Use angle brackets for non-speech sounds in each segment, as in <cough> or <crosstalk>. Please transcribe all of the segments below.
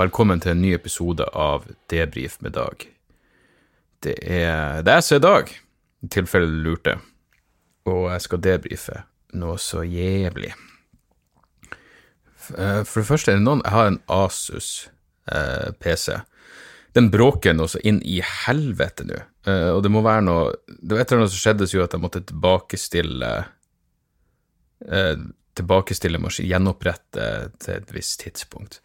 Velkommen til en ny episode av Debrif med Dag. Det er det jeg så i dag, i tilfelle du lurte, og jeg skal debrife noe så jævlig. Eh, For det første er det noen Jeg har en Asus eh, PC. Den bråker noe så inn i helvete nå, eh, og det må være noe Det var et eller annet som skjedde som gjorde at jeg måtte tilbakestille eh, Tilbakestille maskin, gjenopprette til et visst tidspunkt.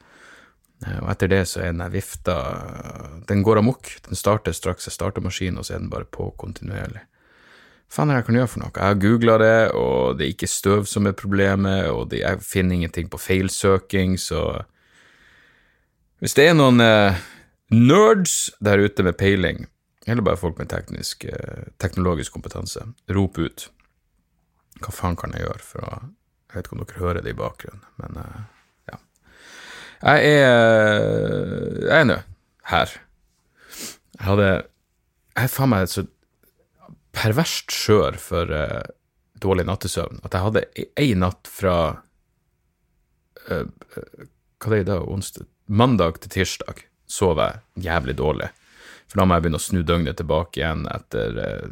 Eh, Og etter det så er den vifta Den går amok. Den starter straks jeg starter maskinen, og så er den bare på kontinuerlig. Hva faen det jeg kan gjøre for noe? Jeg har googla det, og det er ikke støv som er problemet, og det, jeg finner ingenting på feilsøking, så Hvis det er noen eh, nerds der ute med peiling, eller bare folk med teknisk, eh, teknologisk kompetanse, rop ut. Hva faen kan jeg gjøre for å Jeg vet ikke om dere hører det i bakgrunnen, men eh. Jeg er Jeg er nå her. Jeg hadde Jeg er faen meg så perverst skjør for uh, dårlig nattesøvn at jeg hadde ei natt fra uh, Hva det er i dag? Onsdag? Mandag til tirsdag sov jeg jævlig dårlig. For da må jeg begynne å snu døgnet tilbake igjen etter uh,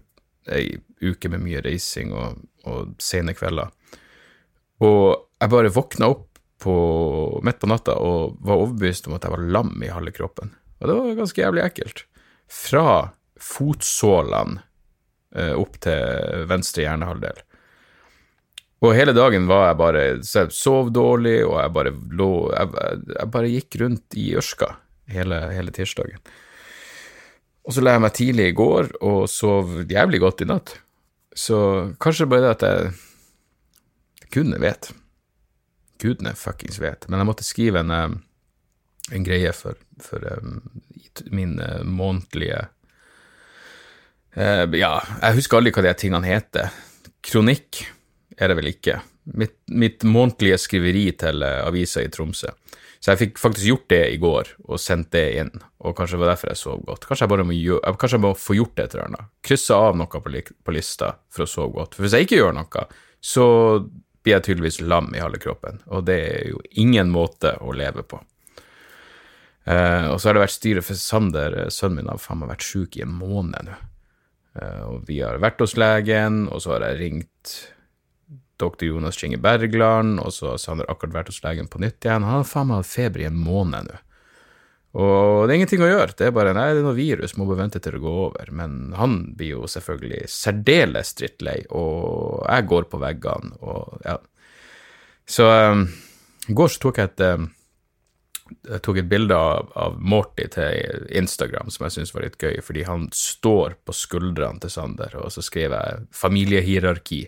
ei uke med mye reising og, og sene kvelder. Og jeg bare våkna opp på, midt på natta og var overbevist om at jeg var lam i halve kroppen. Og det var ganske jævlig ekkelt. Fra fotsålene eh, opp til venstre hjernehalvdel. Og hele dagen var jeg bare så jeg sov dårlig, og jeg bare lå Jeg, jeg bare gikk rundt i ørska hele, hele tirsdagen. Og så la jeg meg tidlig i går og sov jævlig godt i natt. Så kanskje bare det at jeg kunne vet. Gudene fuckings vet. Men jeg måtte skrive en, eh, en greie for, for um, min uh, månedlige uh, Ja, jeg husker aldri hva de tingene heter. Kronikk er det vel ikke. Mitt, mitt månedlige skriveri til uh, avisa i Tromsø. Så jeg fikk faktisk gjort det i går, og sendt det inn, og kanskje det var derfor jeg sov godt. Kanskje jeg bare må, gjøre, kanskje jeg må få gjort et eller annet. Krysse av noe på, på lista for å sove godt. For hvis jeg ikke gjør noe, så blir jeg tydeligvis lam i halve kroppen, og det er jo ingen måte å leve på. Eh, og så har det vært styret for Sander, eh, sønnen min, har faen meg vært sjuk i en måned nå. Eh, og vi har vært hos legen, og så har jeg ringt doktor Jonas Kinge Bergland, og så har Sander akkurat vært hos legen på nytt igjen. Han har faen meg hatt feber i en måned nå. Og det er ingenting å gjøre, det er bare nei, det er noe virus, må bare vente til det går over. Men han blir jo selvfølgelig særdeles drittlei, og jeg går på veggene, og ja. Så um, går så tok jeg et um, jeg tok et bilde av, av Morty til Instagram som jeg syntes var litt gøy, fordi han står på skuldrene til Sander, og så skriver jeg 'familiehierarki'.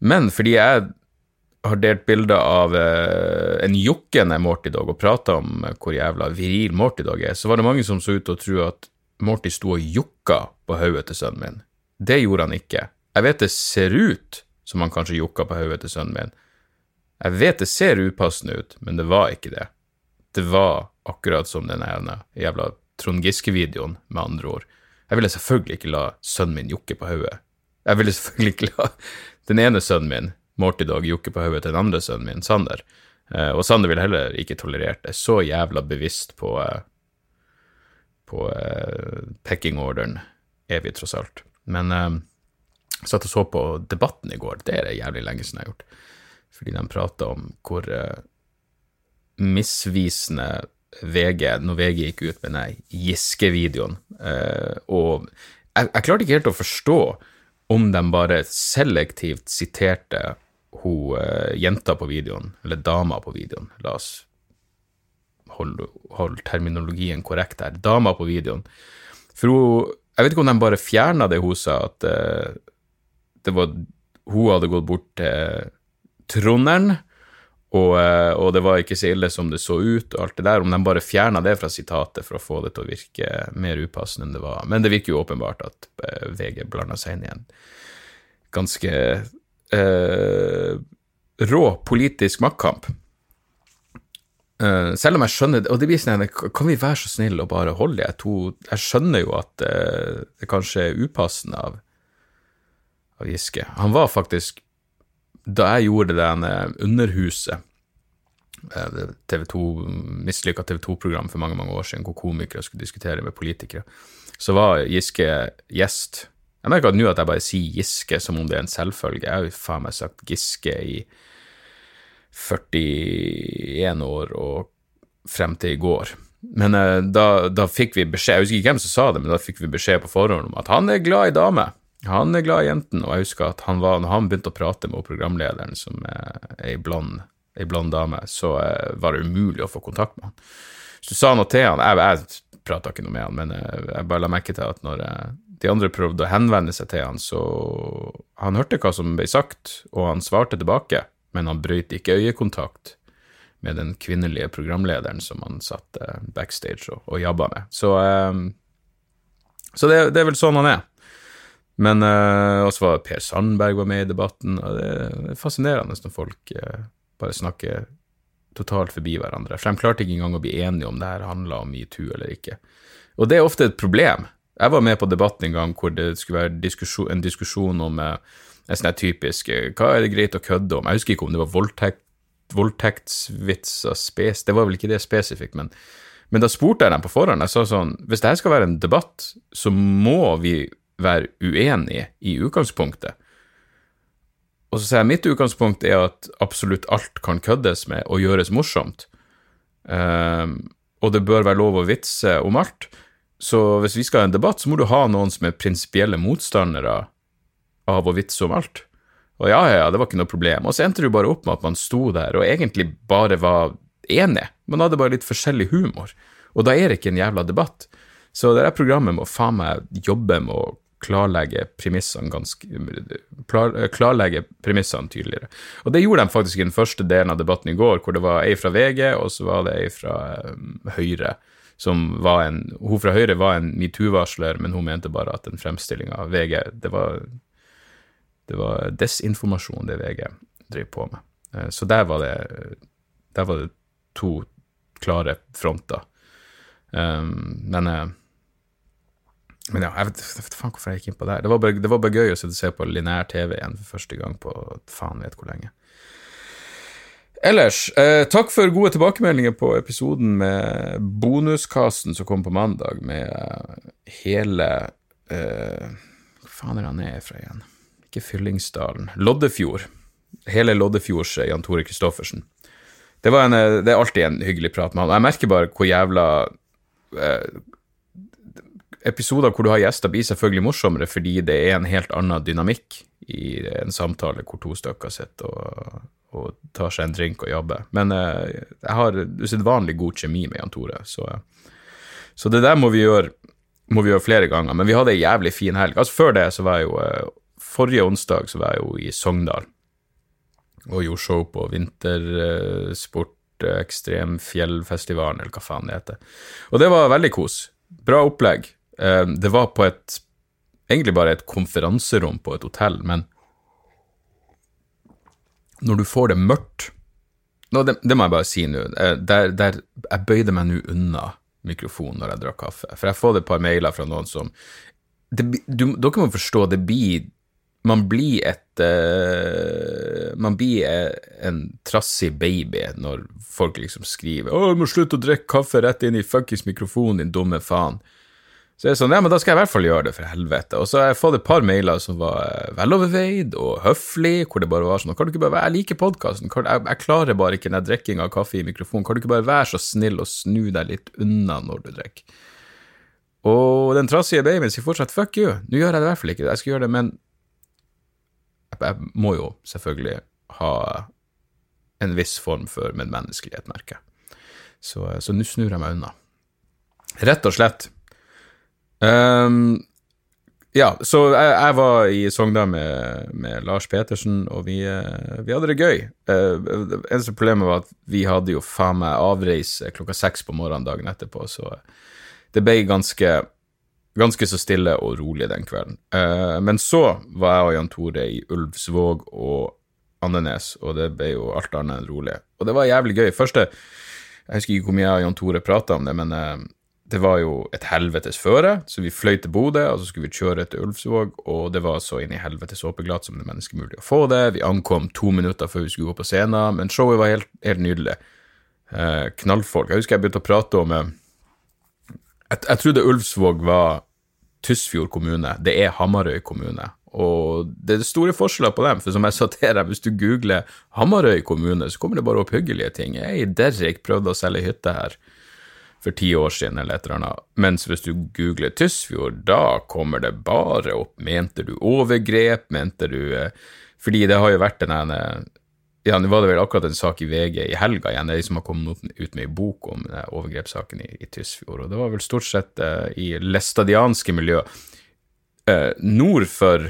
Men fordi jeg har delt bilder av eh, en jokkende Morty Dog og prata om eh, hvor jævla viril Morty Dog er, så var det mange som så ut til å tro at Morty sto og jokka på hodet til sønnen min. Det gjorde han ikke. Jeg vet det ser ut som han kanskje jokka på hodet til sønnen min. Jeg vet det ser upassende ut, men det var ikke det. Det var akkurat som den ene jævla Trond Giske-videoen, med andre ord. Jeg ville selvfølgelig ikke la sønnen min jokke på hodet. Jeg ville selvfølgelig ikke la den ene sønnen min, Morty Dog, jokke på hodet til den andre sønnen min, Sander. Eh, og Sander ville heller ikke tolerert det. Så jævla bevisst på, eh, på eh, pecking-orderen er vi tross alt. Men eh, satt og så på Debatten i går. Det er det jævlig lenge siden jeg har gjort. Fordi de prata om hvor eh, misvisende VG, når VG gikk ut med den Giske-videoen. Eh, og jeg, jeg klarte ikke helt å forstå om de bare selektivt siterte hun eh, jenta på videoen, eller dama på videoen. La oss holde, holde terminologien korrekt her. Dama på videoen. For hun Jeg vet ikke om de bare fjerna det hun sa, at eh, det var Hun hadde gått bort til Trondheim, og, eh, og det var ikke så ille som det så ut, og alt det der. Om de bare fjerna det fra sitatet for å få det til å virke mer upassende enn det var. Men det virker jo åpenbart at eh, VG blanda seg inn i en ganske eh, rå politisk maktkamp. Eh, selv om jeg skjønner Og det blir sånn Kan vi være så snille og bare holde de to Jeg skjønner jo at eh, det kanskje er upassende av, av Giske. Han var faktisk Da jeg gjorde det der Underhuset TV 2, mislykka TV 2-program for mange mange år siden, hvor komikere skulle diskutere med politikere. Så var Giske gjest. Jeg merker at nå at jeg bare sier Giske som om det er en selvfølge. Jeg har jo faen meg sagt Giske i 41 år og frem til i går. Men uh, da, da, fikk vi beskjed, jeg husker ikke hvem som sa det, men da fikk vi beskjed på forhånd om at han er glad i damer. Han er glad i jentene, og jeg husker at han var, når han begynte å prate med programlederen, som er ei blond, blond, dame, så uh, var det umulig å få kontakt med han. Så sa noe til han, jeg, jeg prata ikke noe med han, men uh, jeg bare la merke til at når de andre prøvde å henvende seg til han, så han hørte hva som ble sagt, og han svarte tilbake, men han brøt ikke øyekontakt med den kvinnelige programlederen som han satt eh, backstage og, og jabba med. Så, så det, det, er vel sånn han er. Men uh, også var Per Sandberg var med i debatten, og det er fascinerende når folk uh, bare snakker totalt forbi hverandre. For de klarte ikke engang å bli enige om det her handla om metoo eller ikke. Og det er ofte et problem. Jeg var med på debatten en gang hvor det skulle være diskusjon, en diskusjon om uh, en sånn typisk Hva er det greit å kødde om? Jeg husker ikke om det var voldtekt voldtektsvitser spes... Det var vel ikke det spesifikt, men, men da spurte jeg dem på forhånd. Jeg sa sånn Hvis dette skal være en debatt, så må vi være uenige i utgangspunktet. Og så sier jeg mitt utgangspunkt er at absolutt alt kan køddes med og gjøres morsomt. Um, og det bør være lov å vitse om alt. Så hvis vi skal ha en debatt, så må du ha noen som er prinsipielle motstandere av å vitse om alt. Og ja, ja, det var ikke noe problem. Og så endte det jo bare opp med at man sto der og egentlig bare var enig. Man hadde bare litt forskjellig humor. Og da er det ikke en jævla debatt. Så det der programmet må faen meg jobbe med å klarlegge premissene ganske Klarlegge premissene tydeligere. Og det gjorde de faktisk i den første delen av debatten i går, hvor det var ei fra VG, og så var det ei fra um, Høyre. Som var en, hun fra Høyre var en metoo-varsler, men hun mente bare at den fremstillinga av VG det var det var desinformasjon det VG driver på med. Eh, så der var det, der var det to klare fronter. Um, men, eh, men ja, jeg vet, jeg vet faen hvorfor jeg gikk inn på det her. Det var bare, det var bare gøy å se på linær-TV igjen for første gang på faen vet hvor lenge. Ellers, eh, takk for gode tilbakemeldinger på episoden med bonuskasten som kom på mandag, med hele eh, Hva faen er han er fra igjen? ikke Fyllingsdalen Loddefjord. Hele Loddefjords eh, Jan Tore Christoffersen. Det, en, eh, det, er alltid en hyggelig prat med han. Jeg merker bare hvor jævla eh, Episoder hvor du har gjester, blir selvfølgelig morsommere fordi det er en helt annen dynamikk i en samtale hvor to stykker sitter og, og, tar seg en drink og jobber. Men eh, jeg har usedvanlig god kjemi med Jan Tore, så, så det der må vi gjøre må vi gjøre flere ganger. Men vi hadde ei jævlig fin helg. Altså Før det så var jeg jo eh, forrige onsdag så var jeg jo i Sogndal og gjorde show på vintersport, ekstrem fjellfestivalen, eller hva faen det heter. Og det var veldig kos. Bra opplegg. Eh, det var på et egentlig bare et konferanserom på et hotell, men når du får det mørkt no, det, det, må jeg bare si nå. Eh, der, der, jeg bøyde meg nå unna mikrofonen når jeg drakk kaffe. For jeg får et par mailer fra noen som det, du, Dere må forstå, det blir man blir et uh, Man blir en trassig baby når folk liksom skriver 'Å, du må slutte å drikke kaffe rett inn i fuckings mikrofonen, din dumme faen'. Så det er sånn, ja, men da skal jeg i hvert fall gjøre det, for helvete. Og så har jeg fått et par mailer som var eh, veloverveid og høflig, hvor det bare var sånn Kan du ikke bare være Jeg liker podkasten. Jeg, jeg, klarer bare ikke den drikkinga av kaffe i mikrofonen. Kan du ikke bare være så snill og snu deg litt unna når du drikker? Og den trassige babyen sier fortsatt 'fuck you'. Nå gjør jeg det i hvert fall ikke. Jeg skal gjøre det, men jeg må jo selvfølgelig ha en viss form for medmenneskelighet, merker jeg. Så nå snur jeg meg unna. Rett og slett. Um, ja, så jeg, jeg, var i Sogndal med, med, Lars Petersen, og vi, eh, vi hadde det gøy. Uh, eneste problemet var at vi hadde jo faen meg avreise klokka seks på morgenen dagen etterpå, så det ble ganske ganske så stille og rolig den kvelden. Uh, men så var jeg og Jan Tore i Ulvsvåg og Andenes, og det ble jo alt annet enn rolig. Og det var jævlig gøy. Første Jeg husker ikke hvor mye jeg og Jan Tore prata om det, men uh, det var jo et helvetes føre, så vi fløy til Bodø, og så skulle vi kjøre til Ulvsvåg, og det var så inn i helvetes håpeglatt som det er menneskemulig å få det. Vi ankom to minutter før vi skulle gå på scenen, men showet var helt, helt nydelig. eh, knallfolk. Jeg husker jeg begynte å prate om eh, jeg, jeg trodde Ulvsvåg var Tysfjord kommune. Det er Hamarøy kommune. Og det er store forskjeller på dem, for som jeg sa til deg, hvis du googler Hamarøy kommune, så kommer det bare opp hyggelige ting. Jeg i Derrik prøvde å selge hytte her for ti år siden, eller et eller annet. Mens hvis du googler Tysfjord, da kommer det bare opp mente du overgrep, mente du eh, Fordi det har jo vært den ene ja, nå var det vel akkurat en sak i VG i helga igjen, det de som har kommet ut med en bok om overgrepssaken i, i Tysfjord, og det var vel stort sett uh, i læstadianske miljø. Uh, nord for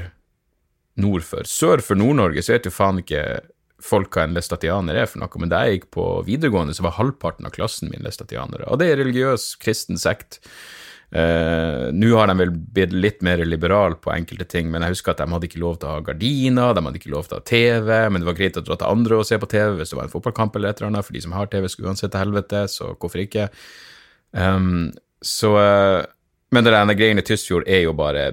nord for. Sør for Nord-Norge så vet jo faen ikke folk hva en læstatianer er for noe, men da jeg gikk på videregående, så var halvparten av klassen min læstatianere, og det er religiøs kristen sekt. Uh, Nå har de vel blitt litt mer liberale på enkelte ting, men jeg husker at de hadde ikke lov til å ha gardiner, de hadde ikke lov til å ha TV, men det var greit å dra til andre og se på TV hvis det var en fotballkamp eller et eller annet, for de som har TV, skulle uansett til helvete, så hvorfor ikke? Um, så uh, Men det der greiene i Tysfjord er jo bare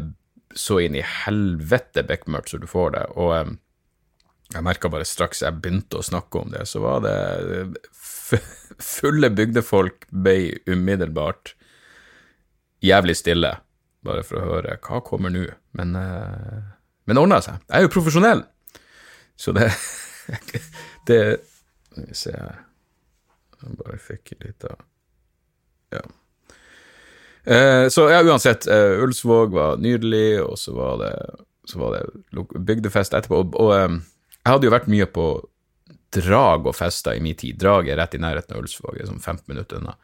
så inn i helvete bekmørkt som du får det, og um, jeg merka bare straks jeg begynte å snakke om det, så var det Fulle bygdefolk ble umiddelbart jævlig stille, bare for å høre hva kommer nå. Men, uh, men det ordna seg. Jeg er jo profesjonell, så det <laughs> Det Skal vi se Jeg bare fikk litt av Ja. Uh, så ja, uansett, Ulsvåg var nydelig, og så var det, så var det bygdefest etterpå. Og, og jeg hadde jo vært mye på drag og fester i min tid. Drag er rett i nærheten av Ulsvåg, sånn 15 minutter unna.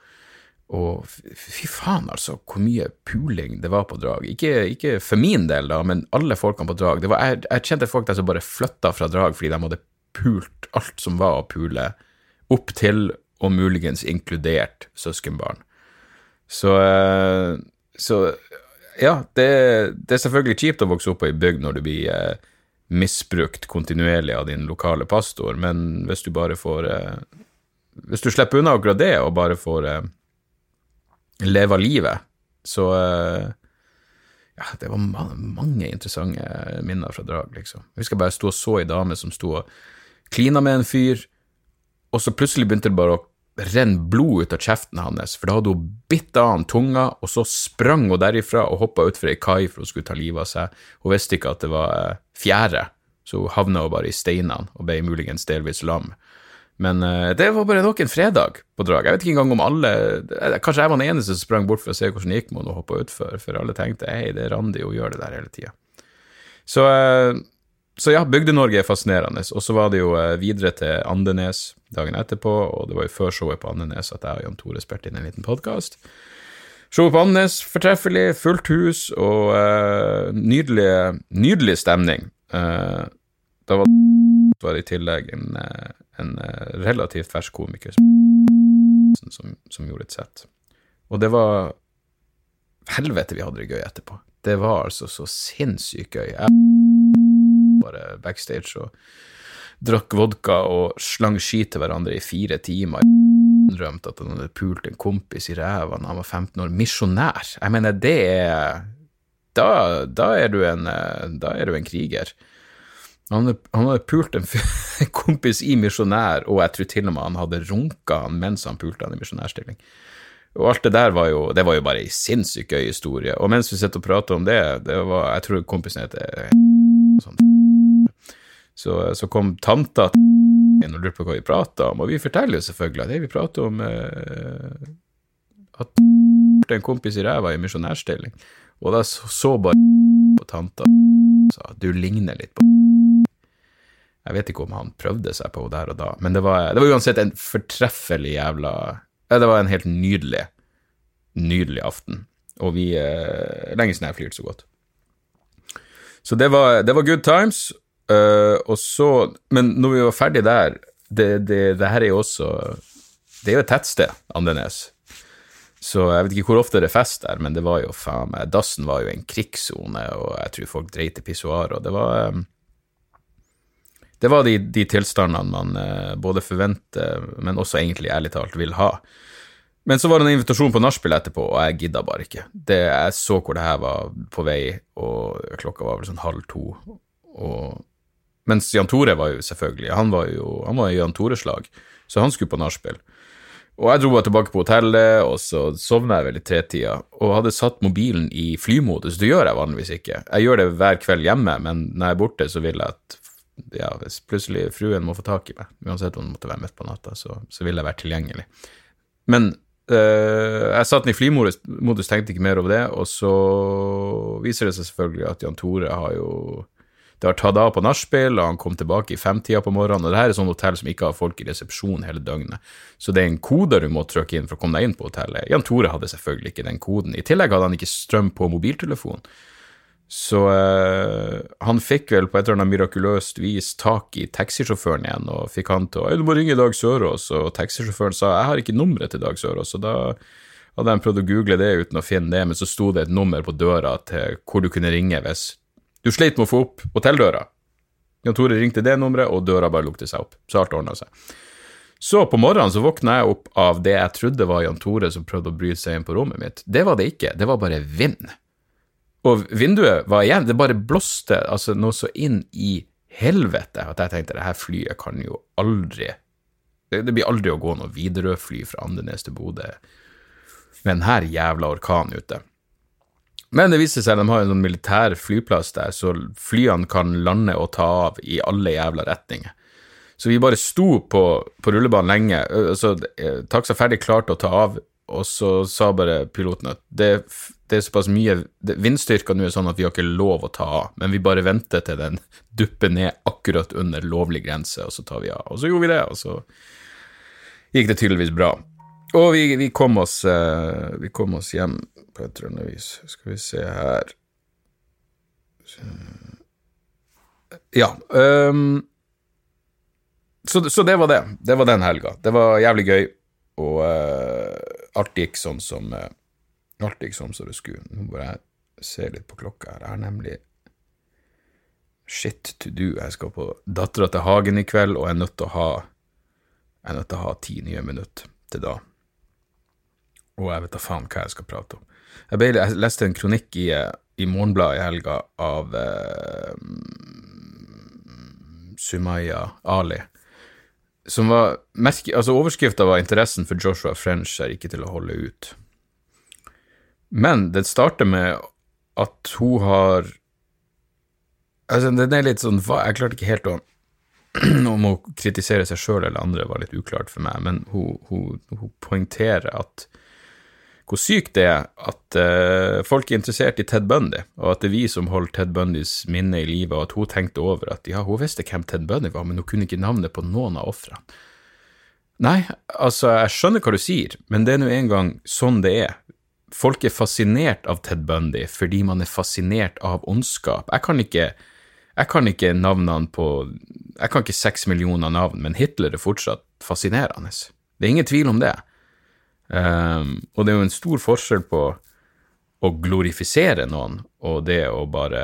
Og fy faen, altså, hvor mye puling det var på drag. Ikke, ikke for min del, da, men alle folkene på drag. Var, jeg, jeg, kjente folk der som bare flytta fra drag fordi de hadde pult alt som var å pule, opp til og muligens inkludert søskenbarn. Så, eh, så ja, det, det, er selvfølgelig kjipt å vokse opp på ei bygd når du blir eh, misbrukt kontinuerlig av din lokale pastor, men hvis du bare får eh, Hvis du slipper unna akkurat det, og bare får eh, leve livet. Så eh, ja, det var mange interessante minner fra Drag, liksom. Jeg husker bare jeg sto og så ei dame som sto og klina med en fyr, og så plutselig begynte det bare å renne blod ut av kjeften hans, for da hadde hun bitt av han tunga, og så sprang hun derifra og hoppa utfor ei kai for hun skulle ta livet av seg. Hun visste ikke at det var fjære, så hun havna bare i steinene og ble muligens delvis lam. Men uh, det var bare nok en fredag på drag. Jeg vet ikke engang om alle eh, Kanskje jeg var den eneste som sprang bort for å se hvordan det gikk med henne og hoppa utfor, for alle tenkte hei, det er Randi, hun gjør det der hele tida. Så, uh, så, ja, Bygde-Norge er fascinerende. Og så var det jo videre til Andenes dagen etterpå, og det var jo før showet på Andenes at jeg og Jan Tore spilte inn en liten podkast. Showet på Andenes, fortreffelig, fullt hus og nydelig, nydelig stemning. da var det i tillegg en en eh, relativt fersk komiker som, som, gjorde et sett. Og det var Helvete, vi hadde det gøy etterpå. Det var altså så sinnssykt gøy. Jeg bare backstage og drakk vodka og slang ski til hverandre i fire timer. Drømte at han hadde pult en kompis i ræva da han var 15 år. Misjonær! Jeg mener, det er da, da, er du en, eh, da er du en kriger. Han hadde, pult <laughs> en, kompis i misjonær, og jeg tror til og med han hadde runka han mens han pulte han i misjonærstilling. Og alt det der var jo, det var jo bare ei sinnssykt gøy historie. Og mens vi sitter og prater om det, det var, jeg tror kompisen heter sånn. Så, så kom tanta og lurte på hva vi prata om, og vi forteller jo selvfølgelig at det vi prater om eh, at en kompis i ræva i misjonærstilling. Og da så, bare på tanta og sa du ligner litt på jeg vet ikke om han prøvde seg på henne der og da, men det var, det var uansett en fortreffelig jævla Det var en helt nydelig, nydelig aften. Og vi eh, Lenge siden jeg flirte så godt. Så det var, det var good times. Uh, og så Men når vi var ferdig der det, det, det, her er jo også Det er jo et tettsted, Andenes. Så jeg vet ikke hvor ofte det er fest der, men det var jo faen meg Dassen var jo en krigssone, og jeg tror folk dreit i pissoaret, og det var um, det var de, de tilstandene man eh, både forventer, men også egentlig ærlig talt vil ha. Men så var det en invitasjon på nachspiel etterpå, og jeg gidda bare ikke. Det, jeg så hvor det her var på vei, og klokka var vel sånn halv to. Og, mens Jan Tore var jo selvfølgelig Han var jo han var i Jan Tores lag, så han skulle på nachspiel. Og jeg dro bare tilbake på hotellet, og så sovna jeg vel i tretida, og hadde satt mobilen i flymodus. Det gjør jeg vanligvis ikke. Jeg gjør det hver kveld hjemme, men når jeg er borte, så vil jeg at ja, hvis plutselig fruen må få tak i meg, uansett om det måtte være midt på natta, så, så vil jeg være tilgjengelig. Men øh, jeg satt den i flymodus, modus, tenkte ikke mer over det, og så viser det seg selvfølgelig at Jan Tore har jo det har tatt av på nachspiel, og han kom tilbake i femtida på morgenen. og det her er sånn hotell som ikke har folk i resepsjon hele døgnet. Så det er en kode du må trykke inn for å komme deg inn på hotellet. Jan Tore hadde selvfølgelig ikke den koden. I tillegg hadde han ikke strøm på mobiltelefonen. Så øh, han fikk vel på et eller annet mirakuløst vis tak i taxisjåføren igjen, og fikk han til å Du må ringe Dag Sørås, og taxisjåføren sa jeg har ikke nummeret til Dag Sørås, og da hadde han prøvd å google det uten å finne det, men så sto det et nummer på døra til hvor du kunne ringe hvis du sleit med å få opp hotelldøra. Jan Tore ringte det nummeret, og døra bare lukte seg opp. Så alt ordna seg. Så på morgenen så våkna jeg opp av det jeg trodde var Jan Tore som prøvde å bryte seg inn på rommet mitt. Det var det ikke, det var bare vind. Og vinduet var igjen, det bare blåste altså noe så inn i helvete at jeg tenkte det her flyet kan jo aldri det blir aldri å gå noe Widerøe-fly fra Andenes til Bodø med denne jævla orkanen ute. Men det viser seg at de har en sånn militær flyplass der, så flyene kan lande og ta av i alle jævla retninger. Så vi bare sto på, på rullebanen lenge. Så Taxa ferdig klarte å ta av, og så sa bare piloten at det, det er såpass mye Vindstyrka nå er sånn at vi har ikke lov å ta av, men vi bare venter til den dupper ned akkurat under lovlig grense, og så tar vi av. Og så gjorde vi det, og så gikk det tydeligvis bra. Og vi, vi, kom, oss, vi kom oss hjem på et eller annet vis. Skal vi se her Ja. Um, så, så, det var det. Det var den helga. Det var jævlig gøy, og uh, alt gikk sånn som uh, Alt gikk sånn som det skulle. Nå må jeg se litt på klokka her. Jeg har nemlig shit to do. Jeg skal på Dattera til Hagen i kveld, og jeg er nødt til å ha Jeg er nødt til å ha ti nye minutter til da. Og jeg vet da faen hva jeg skal prate om. Jeg, ble, jeg leste en kronikk i, i Morgenbladet i helga av eh, Sumaya Ali, som var merke, altså Overskrifta var 'Interessen for Joshua French er ikke til å holde ut'. Men det starter med at hun har Altså, den er litt sånn Jeg klarte ikke helt å <clears throat> om å kritisere seg sjøl eller andre var litt uklart for meg, men hun, hun, hun poengterer at hvor sykt det er at uh, folk er interessert i Ted Bundy, og at det er vi som holder Ted Bundys minne i live, og at hun tenkte over at ja, hun visste hvem Ted Bundy var, men hun kunne ikke navnet på noen av ofrene. Nei, altså, jeg skjønner hva du sier, men det er nå engang sånn det er. Folk er fascinert av Ted Bundy fordi man er fascinert av ondskap. Jeg kan ikke, jeg kan ikke navnene på Jeg kan ikke seks millioner navn, men Hitler er fortsatt fascinerende. Det er ingen tvil om det. Um, og det er jo en stor forskjell på å glorifisere noen og det å bare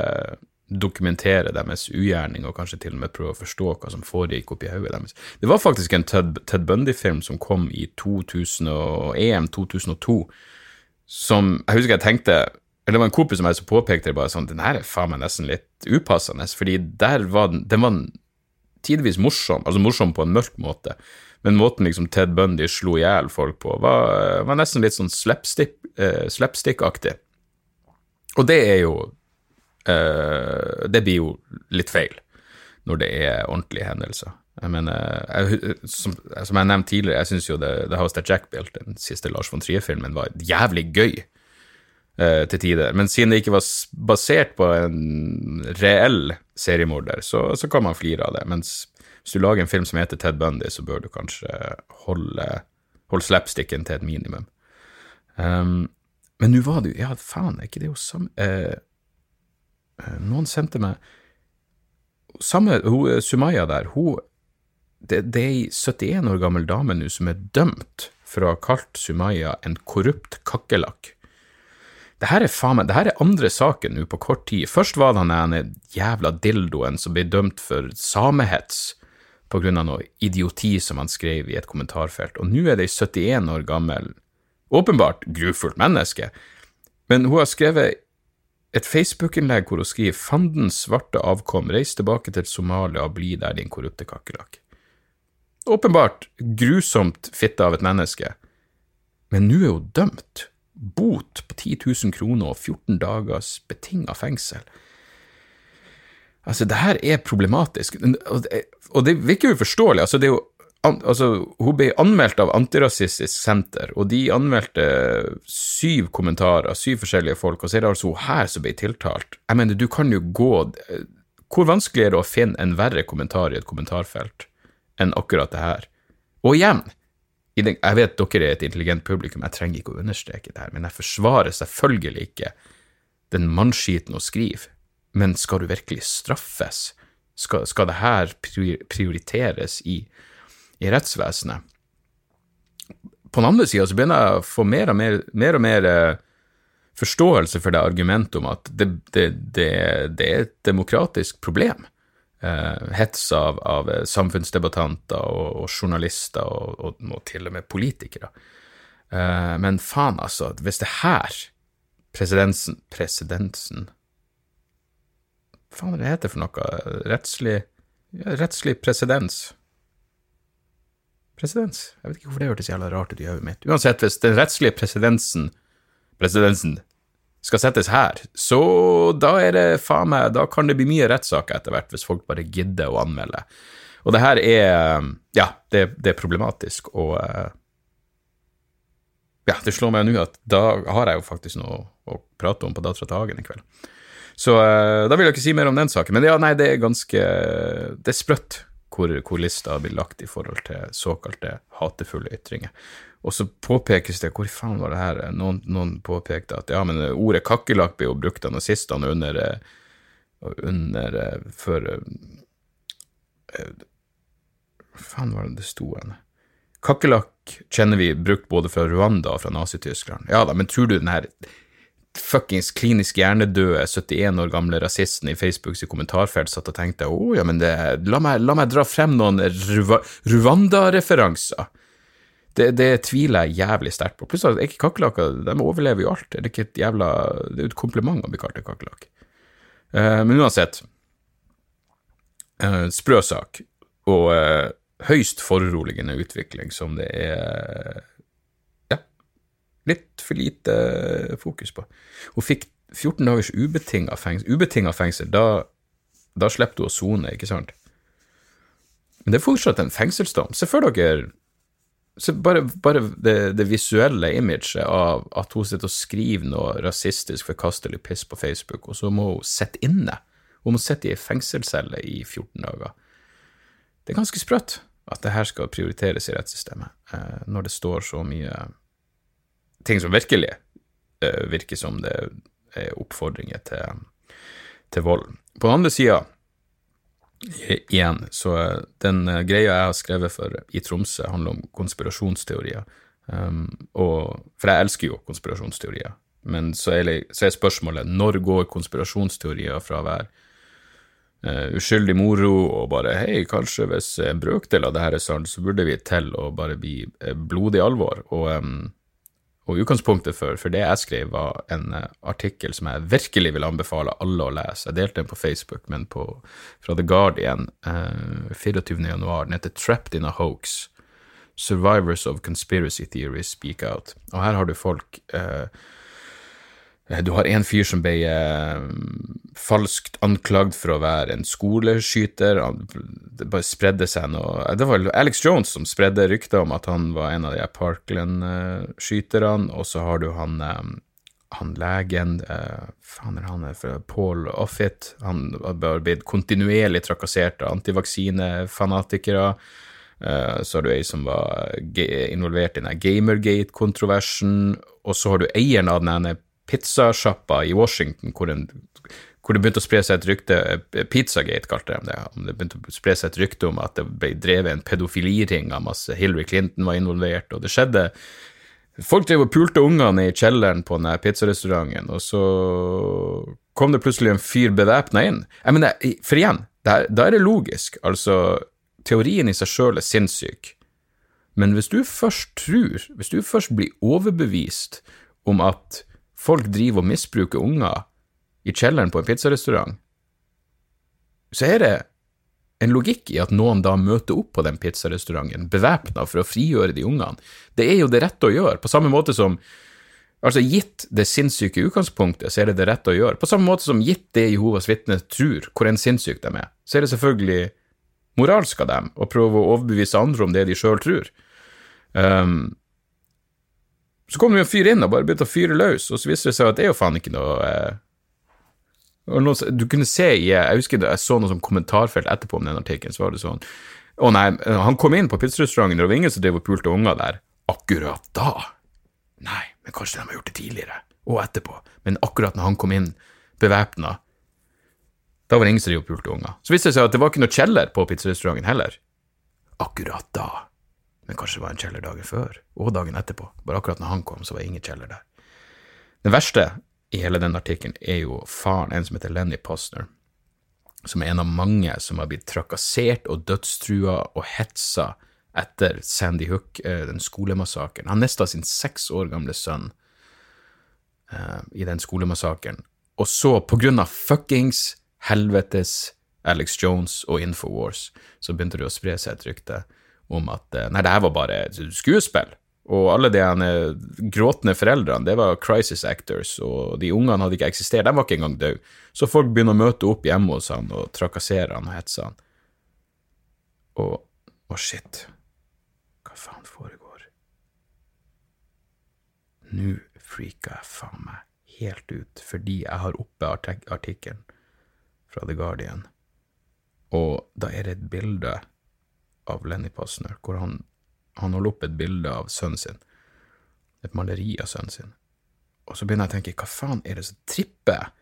dokumentere deres ugjerning og kanskje til og med prøve å forstå hva som foregikk oppi hodet deres. Det var faktisk en Ted, Ted Bundy-film som kom i 2001-2002, som jeg husker jeg tenkte eller det var en kompis som jeg som påpekte det bare sånn, den her er faen meg nesten litt upassende, fordi der var den, den var tidvis morsom, altså morsom på en mørk måte, men måten liksom Ted Bundy slo i hjel folk på, var, var, nesten litt sånn eh, slapstick-aktig. Og det er jo eh, Det blir jo litt feil når det er ordentlige hendelser. Jeg mener, jeg, som, som, jeg nevnte tidligere, jeg syns jo The, The House That Jack Built, den siste Lars von Trier-filmen, var jævlig gøy eh, til tider. Men siden det ikke var basert på en reell seriemorder, så, så kan man flire av det. Mens hvis du lager en film som heter Ted Bundy, så bør du kanskje holde, holde slapsticken til et minimum. Um, men nå var det jo Ja, faen, er ikke det jo samme eh, eh, Noen sendte meg Samme hun, eh, Sumaya der, hun det, det er ei 71 år gammel dame nå som er dømt for å ha kalt Sumaya en korrupt kakerlakk. Det her er faen meg, det her er andre saken nå på kort tid. Først var det han jævla dildoen som ble dømt for samehets på grunn av noe idioti som han skrev i et kommentarfelt, og nå er det ei 71 år gammel, åpenbart grufullt menneske, men hun har skrevet et Facebook-innlegg hvor hun skriver 'Fandens svarte avkom, reis tilbake til Somalia og bli der, din korrupte kakerlakk'. Åpenbart grusomt fitte av et menneske, men nå er hun dømt. Bot på 10 000 kroner og 14 dagers betinga fengsel. Altså, det her er problematisk, og det, virker uforståelig. Altså, det er jo altså, hun ble anmeldt av Antirasistisk Senter, og de anmeldte syv kommentarer, syv forskjellige folk, og så er det altså hun her som ble tiltalt. Jeg mener, du kan jo gå Hvor vanskelig er det å finne en verre kommentar i et kommentarfelt enn akkurat det her? Og igjen, den, jeg vet dere er et intelligent publikum, jeg trenger ikke å understreke det her, men jeg forsvarer selvfølgelig ikke den mannskiten å skrive. Men skal du virkelig straffes? Skal, skal det her prioriteres i i rettsvesenet. På den andre sida så begynner jeg å få mer og mer, mer, og mer eh, forståelse for det argumentet om at det, det, det, det er et demokratisk problem. Uh, hets av, av samfunnsdebattanter og, og journalister og, og, og, til og med politikere. Uh, men faen, altså, hvis det her presedensen Presidensen Hva faen er det heter for noe? Rettslig ja, Rettslig presedens presedens. Jeg vet ikke hvorfor det hørtes jævla rart ut i hodet mitt. Uansett, hvis den rettslige presidensen, presidensen skal settes her, så da er det faen meg Da kan det bli mye rettssaker etter hvert, hvis folk bare gidder å anmelde. Og det her er Ja, det, det er problematisk, og eh, Ja, det slår meg nå at da har jeg jo faktisk noe å prate om på Dattera til Hagen i kveld. Så eh, da vil jeg ikke si mer om den saken. Men ja, nei, det er ganske Det er sprøtt hvor, hvor lista blir lagt i forhold til såkalte hatefulle ytringer. Og så påpekes det Hvor faen var det her? Noen, noen påpekte at ja, men ordet kakerlakk blir jo brukt av nazistene under, under Før Hva faen var det det sto hen? Kakerlakk kjenner vi brukt både fra Rwanda og fra Nazi-Tyskland. Ja da, men tror du den her fuckings klinisk hjernedøde 71 år gamle rasisten i Facebooks kommentarfelt satt og tenkte å ja, men det, la, meg, la, meg, dra frem noen Rwanda-referanser. Det, det, tviler jeg jævlig sterkt på. Plutselig er ikke kakerlakker de overlever jo alt. Det er ikke et jævla, det er et kompliment å bli kalt kakerlakk. Uh, men uansett, uh, sprø sak og uh, høyst foruroligende utvikling som det er litt for lite fokus på. Hun fikk 14 dagers ubetinga fengsel. Ubetinga fengsel, da, da slipper du å sone, ikke sant? Men det er fortsatt en fengselsdom. Se for dere så bare, bare det, det, visuelle imaget av at hun sitter og skriver noe rasistisk forkastelig piss på Facebook, og så må hun sitte inne. Hun må sitte i ei fengselscelle i 14 dager. Det er ganske sprøtt at det her skal prioriteres i rettssystemet, eh, når det står så mye ting som virkelig uh, virker som det er oppfordringer til, til vold. På den andre sida, igjen, så den uh, greia jeg har skrevet for i Tromsø, handler om konspirasjonsteorier. Um, og, for jeg elsker jo konspirasjonsteorier. Men så er, så er spørsmålet når går konspirasjonsteorier fra å være uh, uskyldig moro og bare hei, kanskje hvis en brøkdel av det her er sant, så burde vi til å bare bli blodig alvor. Og um, og utgangspunktet for, for, det jeg skrev, var en uh, artikkel som jeg virkelig vil anbefale alle å lese. Jeg delte den på Facebook, men på, fra The Guardian eh, 24.1. Den heter 'Trapped in a Hoax'. Survivors of Conspiracy Theories Speak Out. Og her har du folk Eh, du har en fyr som ble eh, falskt anklagd for å være en skoleskyter. det bare spredde seg noe Det var Alex Jones som spredde rykter om at han var en av de Parkland-skyterne, og så har du han, eh, han legen eh, Faen er han fra Paul Offit. Han har blitt kontinuerlig trakassert av antivaksinefanatikere. Uh, så har du ei som var involvert i den Gamergate-kontroversen, og så har du eieren av den pizzasjappa i Washington hvor, en, hvor, det begynte å spre seg et rykte eh, Pizzagate kalte de det. Det begynte å spre seg et rykte om at det ble drevet en pedofiliring av masse Hillary Clinton var involvert, og det skjedde Folk drev og pulte ungene i kjelleren på den pizzarestauranten, og så kom det plutselig en fyr bevæpna inn. Jeg mener, for igjen, da er det logisk. Altså, teorien i seg sjøl er sinnssyk. Men hvis du først tror, hvis du først blir overbevist om at folk driver og misbruker unger i kjelleren på en pizzarestaurant, så er det en logikk i at noen da møter opp på den pizzarestauranten bevæpna for å frigjøre de ungene. Det er jo det rette å gjøre, på samme måte som Altså, gitt det sinnssyke utgangspunktet, så er det det rette å gjøre. På samme måte som gitt det Jehovas vitner tror, hvor enn sinnssyke de er, så er det selvfølgelig moralsk av dem å prøve å overbevise andre om det de sjøl tror. Um, så kom det jo en fyr inn og bare begynte å fyre løs, og så viste det seg at det er jo faen ikke noe eh, Du kunne se i Jeg husker jeg så noe som kommentarfelt etterpå om den artikkelen, så var det sånn Å nei, han kom inn på pizzarestauranten, og det var ingen som drev og pulte unger der. Akkurat da? Nei, men kanskje de har gjort det tidligere, og etterpå. Men akkurat når han kom inn bevæpna, da var det ingen som drev og pulte unger. Så viste det seg at det var ikke noe kjeller på pizzarestauranten heller. Akkurat da men kanskje det var en kjeller dagen før, og dagen etterpå. Bare akkurat når han kom, så var det ingen kjeller der. Det verste i hele den artikkelen er jo faren, en som heter Lenny Posner, som er en av mange som har blitt trakassert og dødstrua og hetsa etter Sandy Hook, eh, den skolemassakren. Han mista sin seks år gamle sønn uh, i den skolemassakren, og så, på grunn av fuckings helvetes Alex Jones og Infowars, så begynte det å spre seg et rykte om at eh, nei, det her var bare skuespill. Og alle de gråtende foreldrene, det var crisis actors, og de ungene hadde ikke eksistert, de var ikke engang døde. Så folk begynner å møte opp hjemme hos han og trakassere han og hetse han. Og å, shit, hva faen foregår? Nå freaka jeg faen meg helt ut fordi jeg har oppe artikkelen fra The Guardian, og da er det et bilde av Lenny Pasner, hvor han, han holder opp et bilde av sønnen sin, et maleri av sønnen sin. Og så begynner jeg å tenke, hva faen er det som tripper?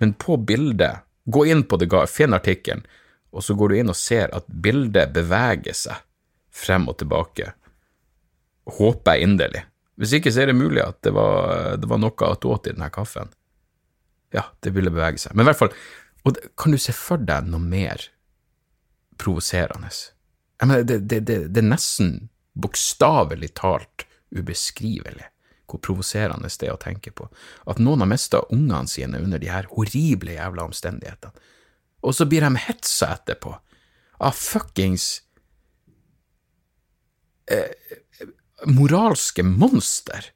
Men på bildet, gå inn på det, finn artikkelen, og så går du inn og ser at bildet beveger seg frem og tilbake. Håper jeg inderlig. Hvis ikke så er det mulig at det var, det var noe åt i denne kaffen. Ja, det ville bevege seg. Men i hvert fall, og kan du se for deg noe mer provoserende? Mener, det, det, det, det er nesten bokstavelig talt ubeskrivelig hvor provoserende det er å tenke på. At noen har mista ungene sine under de her horrible jævla omstendighetene. Og så blir de hetsa etterpå av fuckings eh, moralske monster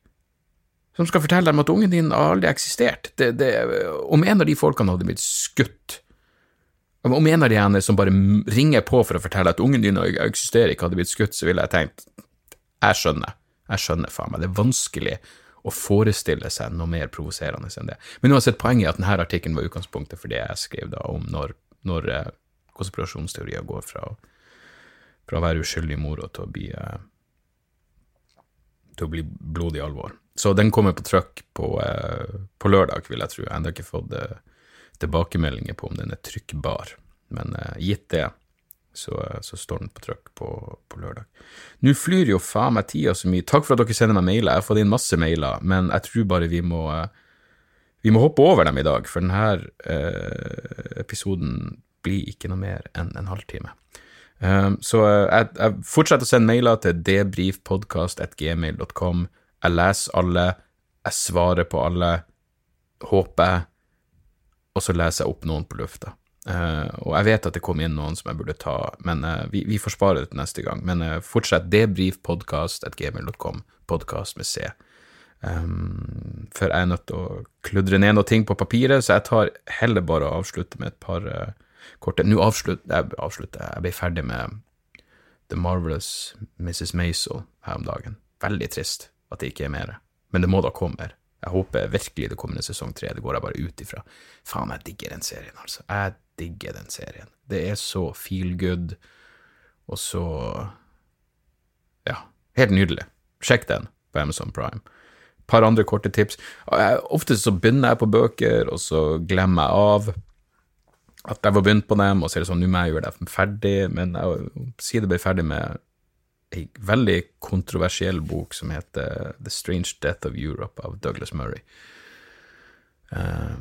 som skal fortelle dem at ungen din aldri har eksistert. om en av de folkene hadde blitt skutt om en av de ene som bare ringer på for å fortelle at ungen din eksisterer ikke, hadde blitt skutt, så ville jeg tenkt jeg skjønner, jeg skjønner faen meg, det er vanskelig å forestille seg noe mer provoserende enn det. Men uansett, poenget er at denne artikkelen var utgangspunktet for det jeg skrev da om når, når eh, konspirasjonsteorier går fra, fra, å være uskyldig moro til å bli eh, til å bli blodig alvor. Så den kommer på trykk på, eh, på lørdag, vil jeg tro. Jeg har ennå ikke fått tilbakemeldinger på om den er trykkbar, men uh, gitt det, så, uh, så, står den på trykk på, på lørdag. Nå flyr jo faen meg tida så mye. Takk for at dere sender meg mailer. Jeg har fått inn masse mailer, men jeg tror bare vi må uh, vi må hoppe over dem i dag, for denne episoden blir ikke noe mer enn en halvtime. Um, så jeg, jeg, fortsetter å sende mailer til debrifpodkast.gmail.com. Jeg leser alle, jeg svarer på alle, håper jeg og så leser jeg opp noen på lufta. Uh, og jeg vet at det kom inn noen som jeg burde ta, men uh, vi, vi, får spare det til neste gang. Men uh, fortsett debrifpodkast.gmil.com, podkast med C. Um, for jeg er nødt til å kludre ned noen ting på papiret, så jeg tar heller bare å avslutte med et par korte Nå avslutter jeg, avslutter, jeg ble ferdig med The Marvelous Mrs. Maisel her om dagen. Veldig trist at det ikke er mer, men det må da komme mer. Jeg håper virkelig det kommer en sesong tre. Det går jeg bare ut ifra. Faen, jeg digger den serien, altså. Jeg digger den serien. Det er så feel good, og så Ja, helt nydelig. Sjekk den på Amazon Prime. Et par andre korte tips. Ofte så begynner jeg på bøker, og så glemmer jeg av at jeg var begynt på dem, og så er det sånn, nå må jeg gjøre det ferdig, men jeg sier det ble ferdig med ei veldig kontroversiell bok som heter The Strange Death of Europe av Douglas Murray. Uh,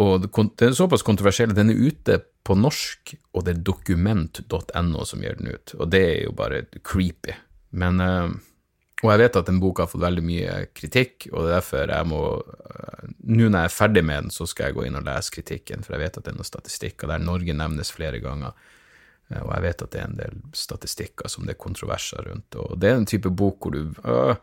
og den er såpass kontroversiell den er ute på norsk, og det er dokument.no som gir den ut. Og det er jo bare creepy. Men uh, Og jeg vet at den boka har fått veldig mye kritikk, og det er derfor jeg må uh, Nå når jeg er ferdig med den, så skal jeg gå inn og lese kritikken, for jeg vet at det er noen og der Norge nevnes flere ganger. Eh, og jeg vet at det er en del statistikker som det er kontroverser rundt. Og det er en type bok hvor du, øh,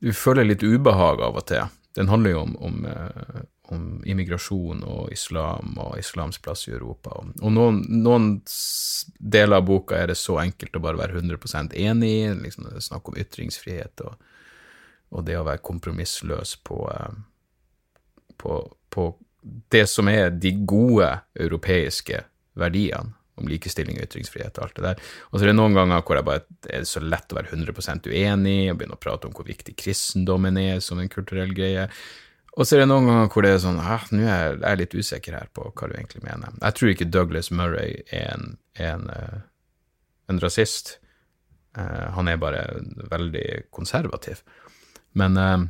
du føler litt ubehag av og til. Den handler jo om, om, øh, om immigrasjon og islam og islams plass i Europa. Og noen, noen, deler av boka er det så enkelt å bare være 100 enig i. Liksom det er snakk om ytringsfrihet og, og, det å være kompromissløs på, øh, på, på det som er de gode europeiske verdiene om likestilling og ytringsfrihet og alt det der. Og så er det noen ganger hvor jeg bare, er så lett å være 100 uenig og begynne å prate om hvor viktig kristendommen er som en kulturell greie. Og så er det noen ganger hvor det er sånn ah, nå er jeg litt usikker her på hva du egentlig mener. Jeg tror ikke Douglas Murray er en, en, eh, en rasist. Uh, han er bare veldig konservativ. Men, uh,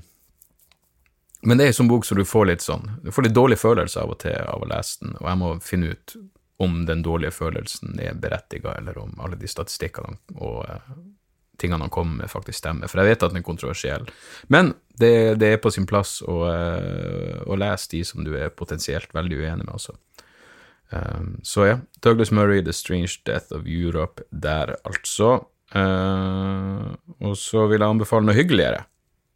men det er en sånn bok som du får litt sånn Du får litt dårlig følelse av og til av å lese den, og jeg må finne ut om den dårlige følelsen er berettiga, eller om alle de statistikkene og uh, tingene han kommer med, faktisk stemmer. For jeg vet at den er kontroversiell. Men det, det er på sin plass å, uh, å, lese de som du er potensielt veldig uenig med altså. Um, så ja, Douglas Murray, The Strange Death of Europe, der altså. Uh, og så vil jeg anbefale noe hyggeligere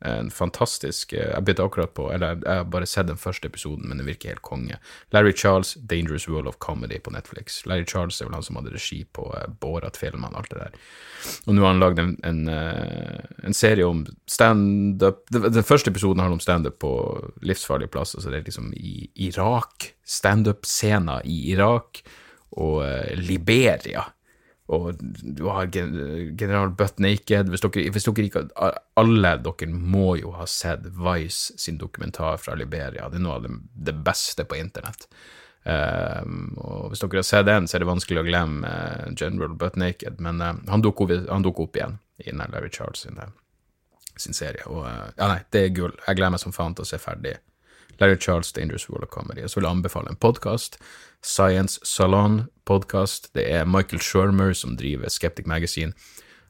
en fantastisk eh, Jeg begynte akkurat på Eller jeg har bare sett den første episoden, men den virker helt konge. Larry Charles, Dangerous World of Comedy på Netflix. Larry Charles er vel han som hadde regi på uh, Borat-filmene, alt det der. Og nå har han lagd en, en, uh, en, serie om standup Den første episoden handler om standup på livsfarlige plasser, så det er liksom i Irak. Standup-scener i Irak og Liberia og du har general Butt Naked hvis dere, hvis dere, ikke Alle dere må jo ha sett Vice sin dokumentar fra Liberia. Det er noe av det, beste på internett. Um, og hvis dere har sett den, så er det vanskelig å glemme uh, General Butt Naked, men uh, han dukker opp, opp, igjen i Larry Charles sin, sin serie. Og uh, ja, nei, det er gull. Jeg gleder meg som faen til å se ferdig Larry Charles' Dangerous World of Comedy. Og så vil jeg anbefale en podkast Science Salon Podcast. Det er Michael Shermer som driver Skeptic Magazine.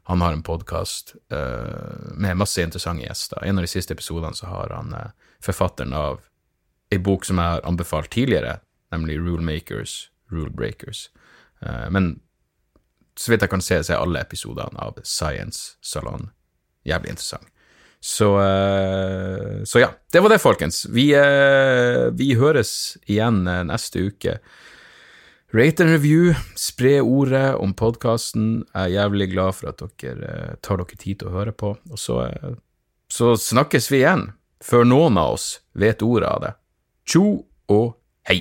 Han har en podkast uh, eh, med masse interessante gjester. En av de siste episodene så har han uh, forfatteren av ei bok som jeg har anbefalt tidligere, nemlig Rulemakers, Rulebreakers. Uh, men så vidt jeg kan se, så er alle episodene av Science Salon jævlig interessant. Så, så, ja, det var det, folkens. Vi, vi høres igjen neste uke. Rate and review, spre ordet om podkasten. Jeg er jævlig glad for at dere eh, tar dere tid til å høre på. Og så, eh, så snakkes vi igjen, før noen av oss vet ordet av det. Tjo og hei.